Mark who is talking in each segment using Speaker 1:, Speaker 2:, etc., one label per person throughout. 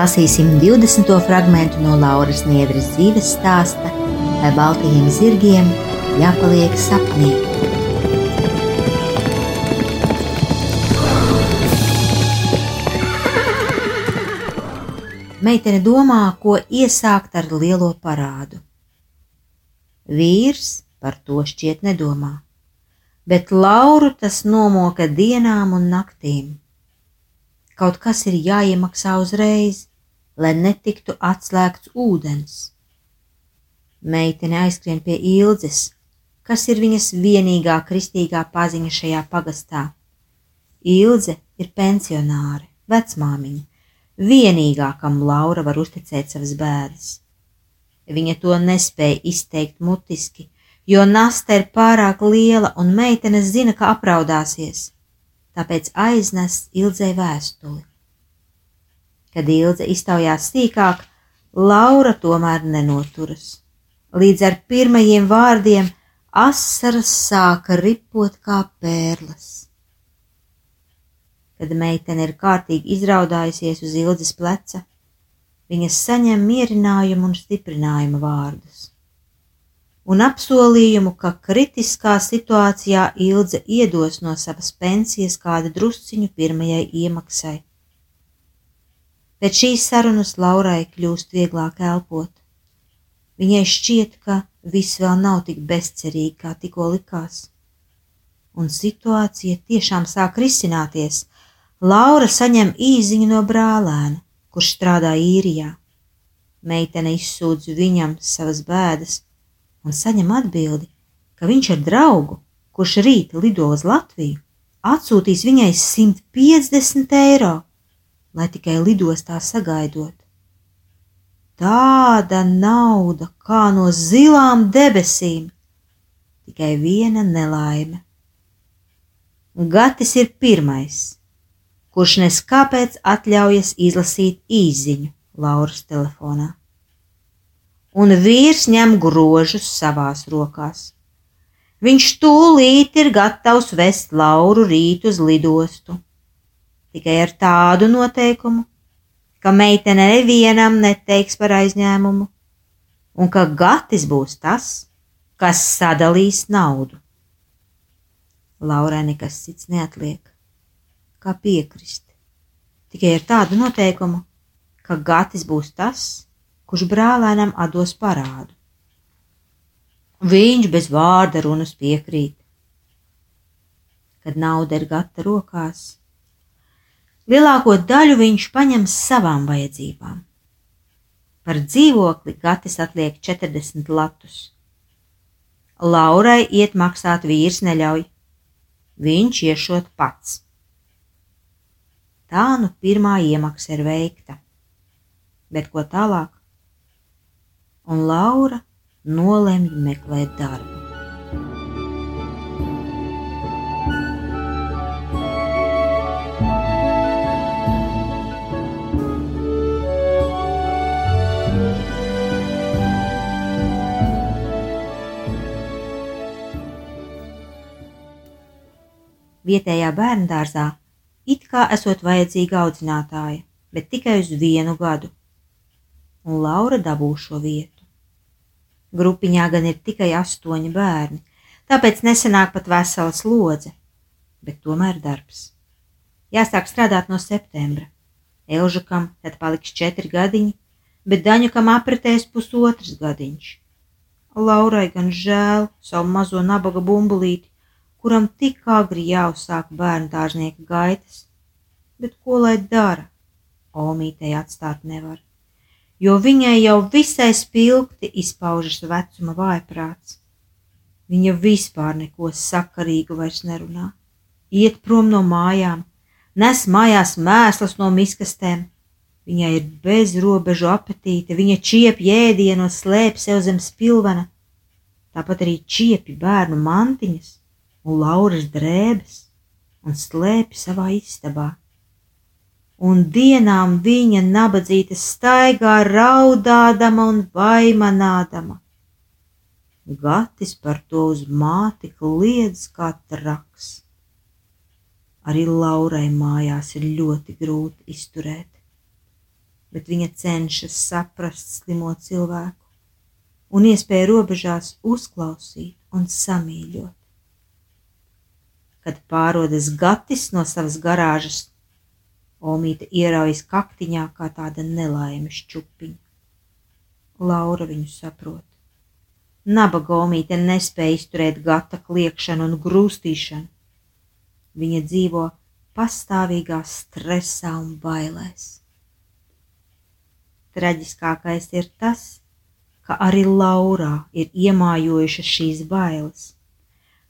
Speaker 1: Lasīsim 20. fragment no Lauras Niedres dzīves stāsta, lai baltajiem zirgiem jāpaliek sapnī. Meitene domā, ko iesākt ar lielo parādu. Vīrs par to šķiet nedomā, bet Lauru tas nomoka dienām un naktīm kaut kas ir jāiemaksā uzreiz, lai netiktu atslēgts ūdens. Meitene aizskrien pie ildzes, kas ir viņas vienīgā kristīgā paziņa šajā pagastā. Ilze ir pensionāre, vecmāmiņa, vienīgā, kam Laura var uzticēt savas bēdas. Viņa to nespēja izteikt mutiski, jo nasta ir pārāk liela un meitene zina, ka apraudāsies tāpēc aiznes Ilzei vēstuli. Kad Ilze iztaujās sīkāk, Laura tomēr nenoturas. Līdz ar pirmajiem vārdiem asaras sāka ripot kā pērles. Kad meitene ir kārtīgi izraudājusies uz Ilzes pleca, viņa saņem mierinājumu un stiprinājumu vārdus un apsolījumu, ka kritiskā situācijā Ilze iedos no savas pensijas kādu drusciņu pirmajai iemaksai. Pēc šīs sarunas Laurai kļūst vieglāk elpot. Viņai šķiet, ka viss vēl nav tik bezcerīgi, kā tikko likās. Un situācija tiešām sāk risināties. Laura saņem īziņu no brālēna, kurš strādā īrijā. Meitene izsūdz viņam savas bēdas, un saņem atbildi, ka viņš ar draugu, kurš rīt lido uz Latviju, atsūtīs viņai 150 eiro, lai tikai lidostā sagaidot. Tāda nauda kā no zilām debesīm, tikai viena nelaime. Gatis ir pirmais, kurš neskāpēc atļaujas izlasīt īziņu Lauras telefonā un vīrs ņem grožus savās rokās. Viņš tūlīt ir gatavs vest Lauru rīt uz lidostu. Tikai ar tādu noteikumu, ka meitene nevienam neteiks par aizņēmumu, un ka Gatis būs tas, kas sadalīs naudu. Laurai nekas cits neatliek, kā piekrist. Tikai ar tādu noteikumu, ka Gatis būs tas, kurš brālēnam atdos parādu. Viņš bez vārda runas piekrīt. Kad nauda ir gata rokās, lielāko daļu viņš paņem savām vajadzībām. Par dzīvokli Gatis atliek 40 latus. Laurai iet maksāt vīrs neļauj, viņš iešot pats. Tā nu pirmā iemaksa ir veikta, bet ko tālāk? un Laura nolemj meklēt darbu. Vietējā bērngārzā it kā esot vajadzīga audzinātāja, bet tikai uz vienu gadu, un Laura dabū šo vietu. Grupiņā gan ir tikai astoņi bērni, tāpēc nesenāk pat vesela slodze, bet tomēr darbs. jāsāk strādāt no septembra. Elžukam tad paliks četri gadiņi, bet Daņukam apritēs pusotrs gadiņš. Laurai gan žēl savu mazo nabaga bumbulīti, kuram tik agri jāuzsāk bērnu dārznieka gaitas, bet ko lai dara? Omītei atstāt nevar, jo viņai jau visai spilgti izpaužas vecuma vājprāts. Viņa vispār neko sakarīgu vairs nerunā, iet prom no mājām, nes mājās mēslas no miskastēm. Viņai ir bezrobežu apetīte, viņa čiep jēdienos, slēp sev zem spilvena, tāpat arī čiepi bērnu mantiņas un lauras drēbes un slēpi savā istabā. Un dienām viņa nabadzīte staigā raudādama un vaimanādama. Gatis par to uz māti kliedz kā traks. Arī Laurai mājās ir ļoti grūti izturēt, bet viņa cenšas saprast slimo cilvēku un iespēju robežās uzklausīt un samīļot. Kad pārodas gatis no savas garāžas, Omīte ieraujas kaktiņā kā tāda nelaimes čupiņa. Laura viņu saprot. Nabaga Omīte nespēja izturēt gata kliekšanu un grūstīšanu Viņa dzīvo pastāvīgā stresā un bailēs. Traģiskākais ir tas, ka arī Laurā ir iemājojušas šīs bailes.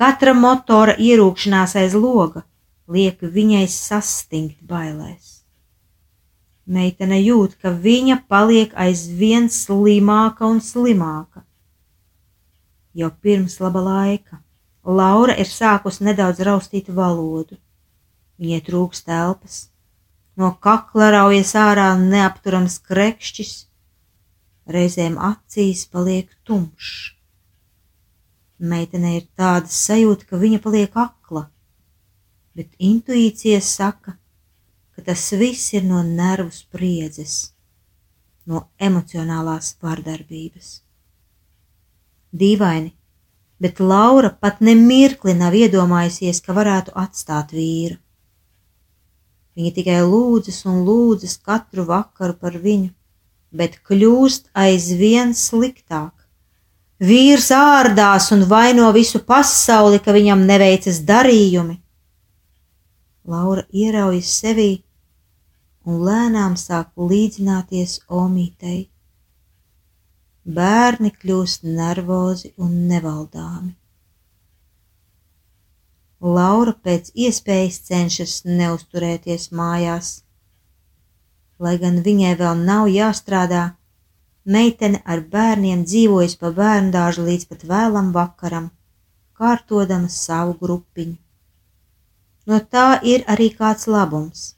Speaker 1: Katra motora ierūkšanās aiz loga liek viņai sastingt bailēs. Meitene jūt, ka viņa paliek aizvien slimāka un slimāka. Jau pirms laba laika Laura ir sākusi nedaudz raustīt valodu. Viņai trūks telpas, no kakla raujas ārā neapturams krekšķis, reizēm acīs paliek tumšs. Meitenei ir tāda sajūta, ka viņa paliek akla, bet intuīcija saka, ka tas viss ir no nervu spriedzes, no emocionālās vardarbības. Dīvaini, bet Laura pat nemirkli nav iedomājusies, ka varētu atstāt vīru. Viņa tikai lūdzas un lūdzas katru vakaru par viņu, bet kļūst aizvien sliktāk. Vīrs ārdās un vaino visu pasauli, ka viņam neveicas darījumi. Laura ieraujas sevī un lēnām sāk līdzināties Omītei. Bērni kļūst nervozi un nevaldāmi. Laura pēc iespējas cenšas neusturēties mājās. Lai gan viņai vēl nav jāstrādā, meitene ar bērniem dzīvojas pa bērnu dārzu līdz pat vēlam vakaram, kārtodama savu grupiņu. No tā ir arī kāds labums.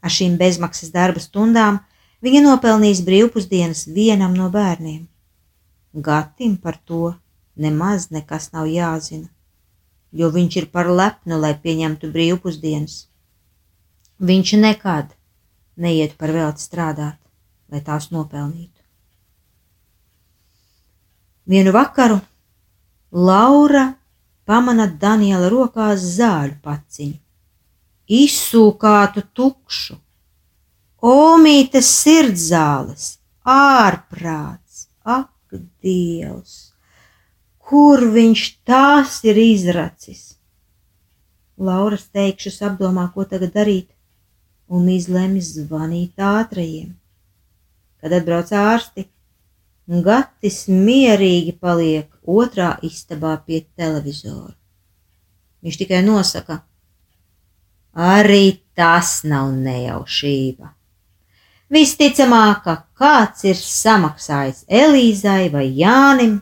Speaker 1: Ar šīm bezmaksas darba stundām Viņa nopelnīs brīvpusdienas vienam no bērniem. Gatim par to nemaz nekas nav jāzina, jo viņš ir par lepnu, lai pieņemtu brīvpusdienas. Viņš nekad neiet par velti strādāt, lai tās nopelnītu. Vienu vakaru Laura pamana Daniela rokās zāļu paciņu, izsūkātu tukšu Omītes sirdzāles, ārprāts, ak, Dievs, kur viņš tās ir izracis? Lauras teikšus apdomā, ko tagad darīt, un izlemj zvanīt ātrajiem. Kad atbrauc ārsti, Gatis mierīgi paliek otrā istabā pie televizora. Viņš tikai nosaka, arī tas nav nejaušība. Visticamāk, ka kāds ir samaksājis Elīzai vai Jānim,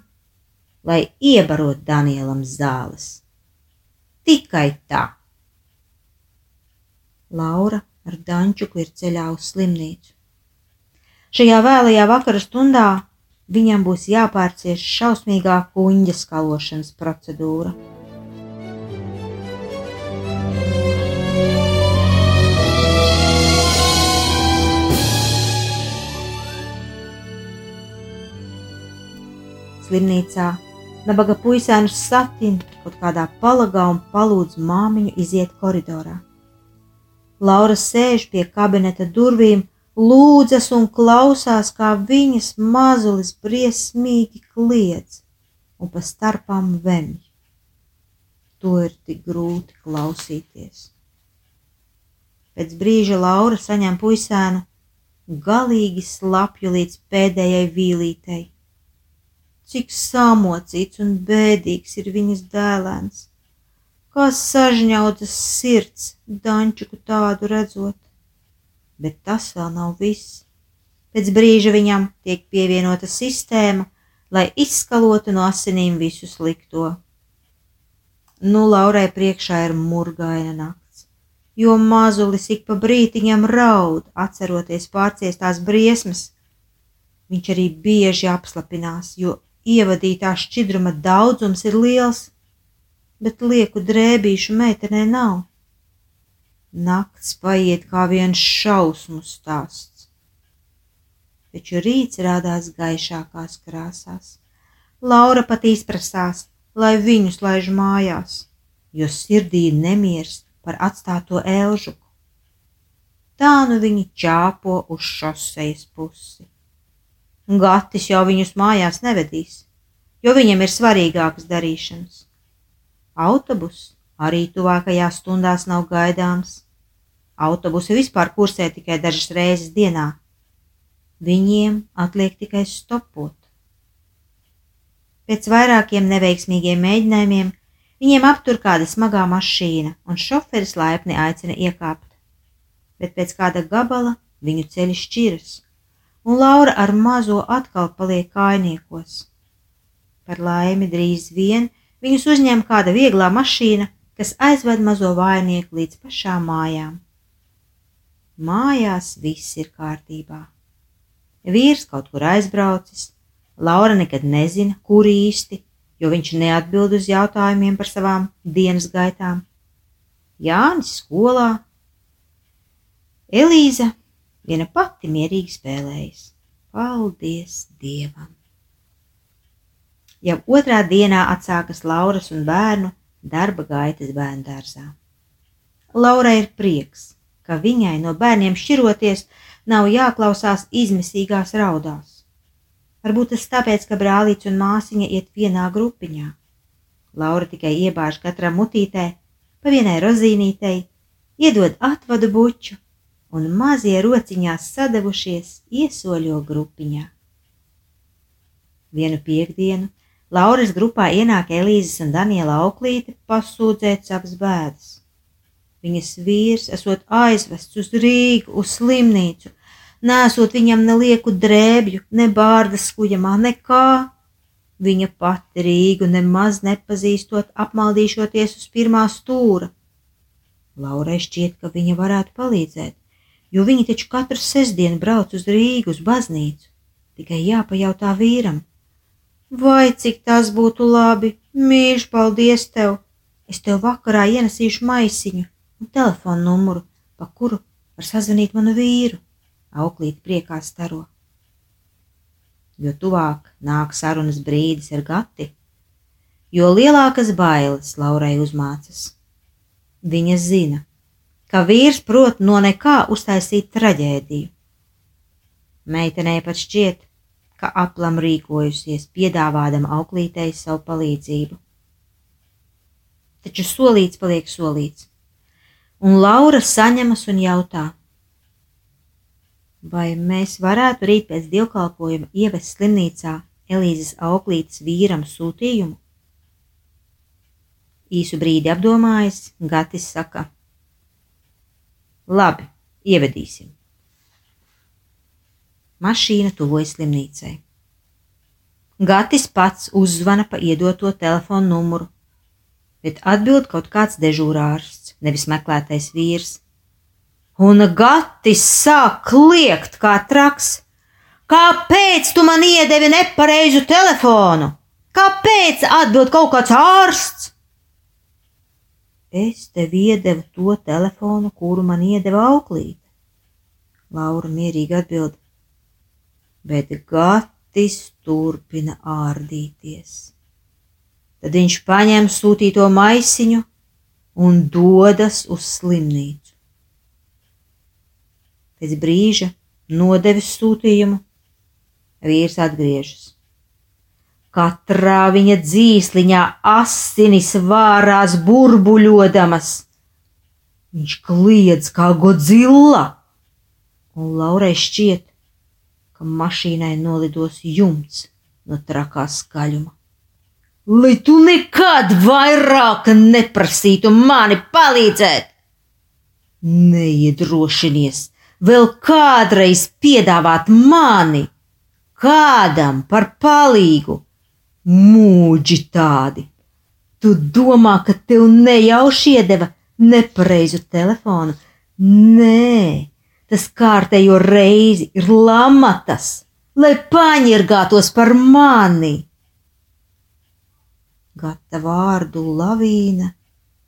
Speaker 1: lai iebarot Danielam zāles. Tikai tā. Laura ar Dančuku ir ceļā uz slimnīcu. Šajā vēlajā vakara stundā viņam būs jāpārcieš šausmīgā kuņģa skalošanas procedūra. slimnīcā. Nabaga puisēnu satin kaut kādā palagā un palūdz māmiņu iziet koridorā. Laura sēž pie kabineta durvīm, lūdzas un klausās, kā viņas mazulis briesmīgi kliedz un pa starpām vemj. To ir tik grūti klausīties. Pēc brīža Laura saņem puisēnu, galīgi slapju līdz pēdējai vīlītei. Cik samocīts un bēdīgs ir viņas dēlēns kā sažņautas sirds dančuku tādu redzot. Bet tas vēl nav viss. Pēc brīža viņam tiek pievienota sistēma, lai izskalotu no asinīm visu slikto. Nu, Laurai priekšā ir murgaina nakts, jo mazulis ik pa brītiņam raud, atceroties pārciestās briesmas. Viņš arī bieži apslapinās, jo ievadītā šķidruma daudzums ir liels bet lieku drēbīšu meitenē nav. Nakts paiet kā viens šausmu stāsts, taču rīts rādās gaišākās krāsās. Laura pat izprasās, lai viņus laiž mājās, jo sirdī nemiers par atstāto elžuku. Tā nu viņi čāpo uz šosejas pusi. Gatis jau viņus mājās nevedīs, jo viņam ir svarīgākas darīšanas. Autobus arī tuvākajās stundās nav gaidāms. Autobusi vispār kursē tikai dažas reizes dienā. Viņiem atliek tikai stopot. Pēc vairākiem neveiksmīgiem mēģinājumiem viņiem aptur kāda smagā mašīna, un šoferis laipni aicina iekāpt. Bet pēc kāda gabala viņu ceļi šķiras, un Laura ar mazo atkal paliek kājniekos. Par laimi drīz vien Viņus uzņem kāda vieglā mašīna, kas aizved mazo vainieku līdz pašām mājām. Mājās viss ir kārtībā. Vīrs kaut kur aizbraucis, Laura nekad nezina, kur īsti, jo viņš neatbild uz jautājumiem par savām dienas gaitām. Jānis skolā, Elīza viena pati mierīgi spēlējas. Paldies Dievam! Jau otrā dienā atsākas Lauras un bērnu darba gaitas bērndārzā. Laura ir prieks, ka viņai no bērniem šķiroties nav jāklausās izmisīgās raudās. Varbūt tas tāpēc, ka brālīts un māsiņa iet vienā grupiņā. Laura tikai iebāž katram mutītē, pa vienai rozīnītei, iedod atvadu buču, un mazie rociņās sadavušies iesoļo grupiņā. Vienu piekdienu Lauras grupā ienāk Elīzes un Daniela auklīte pasūdzēt savas bēdas. Viņas vīrs esot aizvests uz Rīgu, uz slimnīcu, nesot viņam ne lieku drēbju, ne bārdas skujamā, nekā. Viņa pati Rīgu nemaz nepazīstot, apmaldīšoties uz pirmā stūra. Laurai šķiet, ka viņa varētu palīdzēt, jo viņa taču katru sestdienu brauc uz Rīgu uz baznīcu. Tikai jāpajautā vīram, Vai cik tas būtu labi! Mīļš, paldies tev! Es tev vakarā ienesīšu maisiņu un telefonu numuru, pa kuru var sazvanīt manu vīru. Auklīt priekā staro. Jo tuvāk nāk sarunas brīdis ar gati, jo lielākas bailes Laurai uzmācas. Viņa zina, ka vīrs prot no nekā uztaisīt traģēdiju. Meitenei pat šķiet, ka aplam rīkojusies, piedāvādama auklītei savu palīdzību. Taču solīts paliek solīts, un Laura saņemas un jautā, vai mēs varētu rīt pēc dievkalpojuma ievest slimnīcā Elīzes auklītes vīram sūtījumu? Īsu brīdi apdomājis, Gatis saka: Labi, ievedīsim. Mašīna tuvojas slimnīcai. Gatis pats uzzvana pa iedoto telefonu numuru, bet atbild kaut kāds dežūrārsts, nevis meklētais vīrs. Un Gatis sāk kliegt kā traks. Kāpēc tu man iedevi nepareizu telefonu? Kāpēc atbild kaut kāds ārsts? Es tev iedevu to telefonu, kuru man iedeva auklīte. Laura mierīgi atbild: bet Gatis turpina ārdīties. Tad viņš paņem sūtīto maisiņu un dodas uz slimnīcu. Pēc brīža nodevis sūtījumu, vīrs atgriežas. Katrā viņa dzīsliņā asinis vārās burbuļodamas. Viņš kliedz kā godzilla, un Laurai šķiet, ka mašīnai nolidos jumts no trakā skaļuma lai tu nekad vairāk neprasītu mani palīdzēt. Neiedrošinies vēl kādreiz piedāvāt mani kādam par palīgu. Mūģi tādi! Tu domā, ka tev nejauši iedeva nepareizu telefonu? Nē, tas kārtējo reizi ir lamatas, lai paņirgātos par mani. Gata vārdu lavīna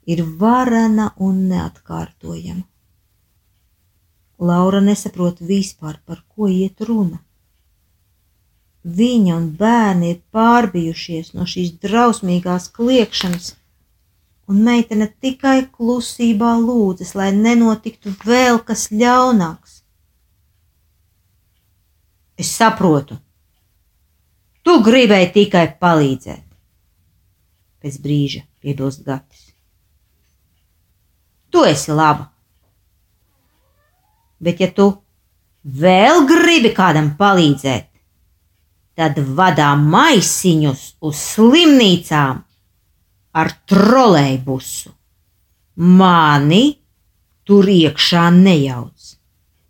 Speaker 1: ir varena un neatkārtojama. Laura nesaprot vispār, par ko iet runa. Viņa un bērni ir pārbijušies no šīs drausmīgās kliekšanas, un meitene tikai klusībā lūdzas, lai nenotiktu vēl kas ļaunāks. Es saprotu, tu gribēji tikai palīdzēt pēc brīža piebilst Gatis. Tu esi laba, bet ja tu vēl gribi kādam palīdzēt, tad vadā maisiņus uz slimnīcām ar trolēļbusu. Mani tur iekšā nejauc.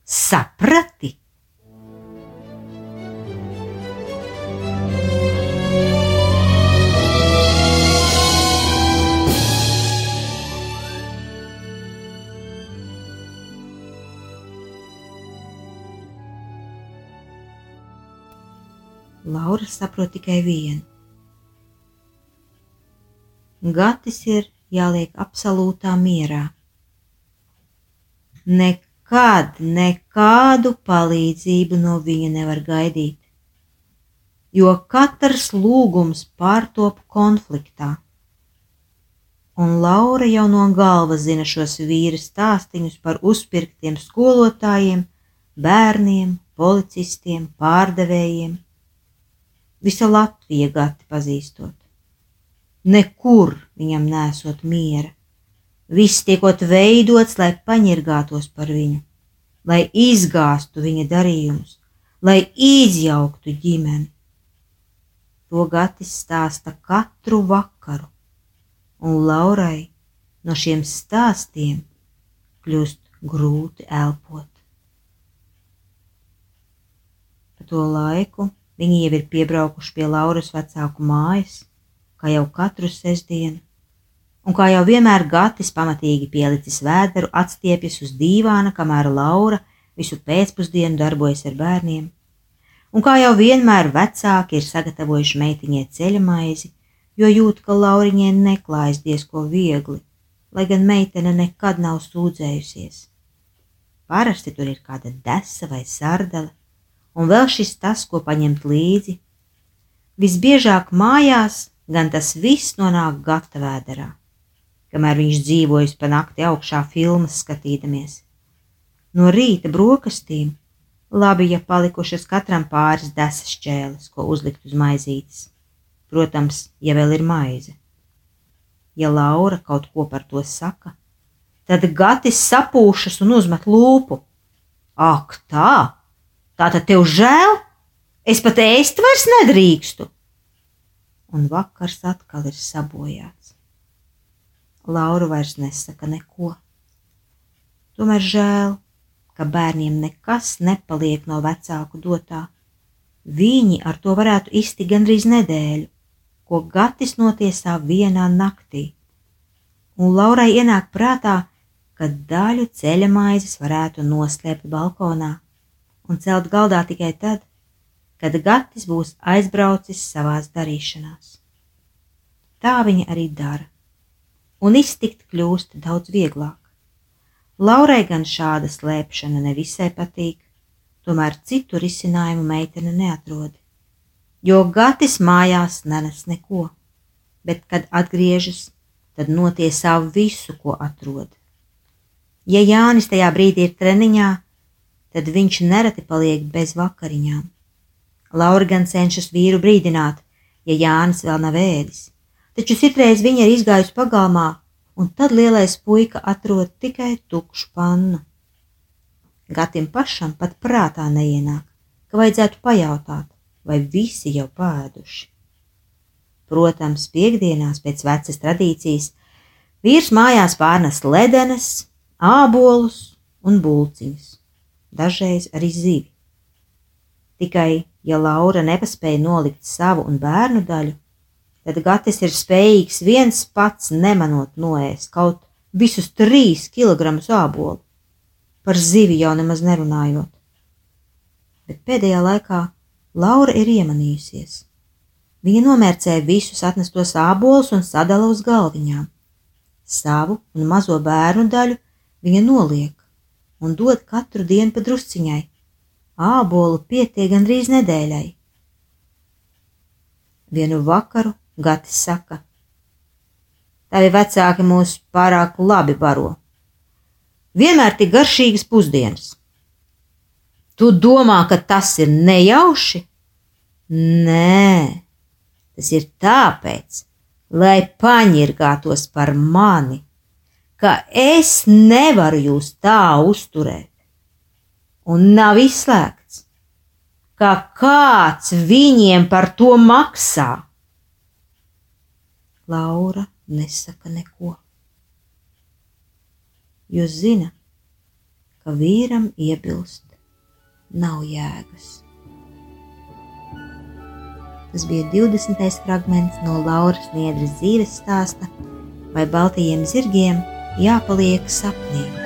Speaker 1: Saprati? Laura saprot tikai vienu. Gatis ir jāliek absolūtā mierā. Nekad nekādu palīdzību no viņa nevar gaidīt, jo katrs lūgums pārtop konfliktā. Un Laura jau no galvas zina šos vīru stāstīņus par uzpirktiem skolotājiem, bērniem, policistiem, pārdevējiem visa Latvija gati pazīstot. Nekur viņam nesot miera. Viss tiekot veidots, lai paņirgātos par viņu, lai izgāstu viņa darījumus, lai izjauktu ģimeni. To Gatis stāsta katru vakaru, un Laurai no šiem stāstiem kļūst grūti elpot. Pa to laiku Viņi jau ir piebraukuši pie Lauras vecāku mājas, kā jau katru sestdienu, un kā jau vienmēr Gatis pamatīgi pielicis vēderu, atstiepjas uz dīvāna, kamēr Laura visu pēcpusdienu darbojas ar bērniem, un kā jau vienmēr vecāki ir sagatavojuši meitiņai ceļa maizi, jo jūt, ka Lauriņai neklājas diezko viegli, lai gan meitene nekad nav sūdzējusies. Parasti tur ir kāda desa vai sardele, un vēl šis tas, ko paņemt līdzi. Visbiežāk mājās gan tas viss nonāk gatavēderā, kamēr viņš dzīvojas pa nakti augšā filmas skatīdamies. No rīta brokastīm labi, ja palikušas katram pāris desas šķēles, ko uzlikt uz maizītes. Protams, ja vēl ir maize. Ja Laura kaut ko par to saka, tad Gatis sapūšas un uzmet lūpu. Ak, tā! Tātad tev žēl? Es pat ēst vairs nedrīkstu. Un vakars atkal ir sabojāts. Laura vairs nesaka neko. Tomēr žēl, ka bērniem nekas nepaliek no vecāku dotā. Viņi ar to varētu iztikt gandrīz nedēļu, ko Gatis notiesā vienā naktī. Un Laurai ienāk prātā, ka daļu ceļa maizes varētu noslēpt balkonā un celt galdā tikai tad, kad Gatis būs aizbraucis savās darīšanās. Tā viņa arī dara, un iztikt kļūst daudz vieglāk. Laurai gan šāda slēpšana nevisai patīk, tomēr citu risinājumu meitene neatrod, jo Gatis mājās nenes neko, bet, kad atgriežas, tad notiesā visu, ko atrod. Ja Jānis tajā brīdī ir treniņā, tad viņš nereti paliek bez vakariņām. Laura gan cenšas vīru brīdināt, ja Jānis vēl nav ēdis, taču citreiz viņa ir izgājusi pagalmā, un tad lielais puika atrod tikai tukšu pannu. Gatim pašam pat prātā neienāk, ka vajadzētu pajautāt, vai visi jau pēduši. Protams, piekdienās pēc vecas tradīcijas vīrs mājās pārnes ledenes, ābolus un bulciņus, dažreiz arī zivi. Tikai, ja Laura nepaspēja nolikt savu un bērnu daļu, tad Gatis ir spējīgs viens pats nemanot noēst kaut visus trīs kilogramus ābolu, par zivi jau nemaz nerunājot. Bet pēdējā laikā Laura ir iemanījusies. Viņa nomērcē visus atnestos ābolus un sadala uz galviņām. Savu un mazo bērnu daļu viņa noliek un dod katru dienu pa drusciņai, ābolu pietiek gandrīz nedēļai. Vienu vakaru Gatis saka: Tavi vecāki mūs pārāk labi baro. Vienmēr tik garšīgas pusdienas. Tu domā, ka tas ir nejauši? Nē, tas ir tāpēc, lai paņirgātos par mani, ka es nevaru jūs tā uzturēt un nav izslēgts, ka kāds viņiem par to maksā. Laura nesaka neko, jo zina, ka vīram iebilst nav jēgas. Tas bija 20. fragments no Lauras Niedras dzīves stāsta, vai baltajiem zirgiem jāpaliek sapnī.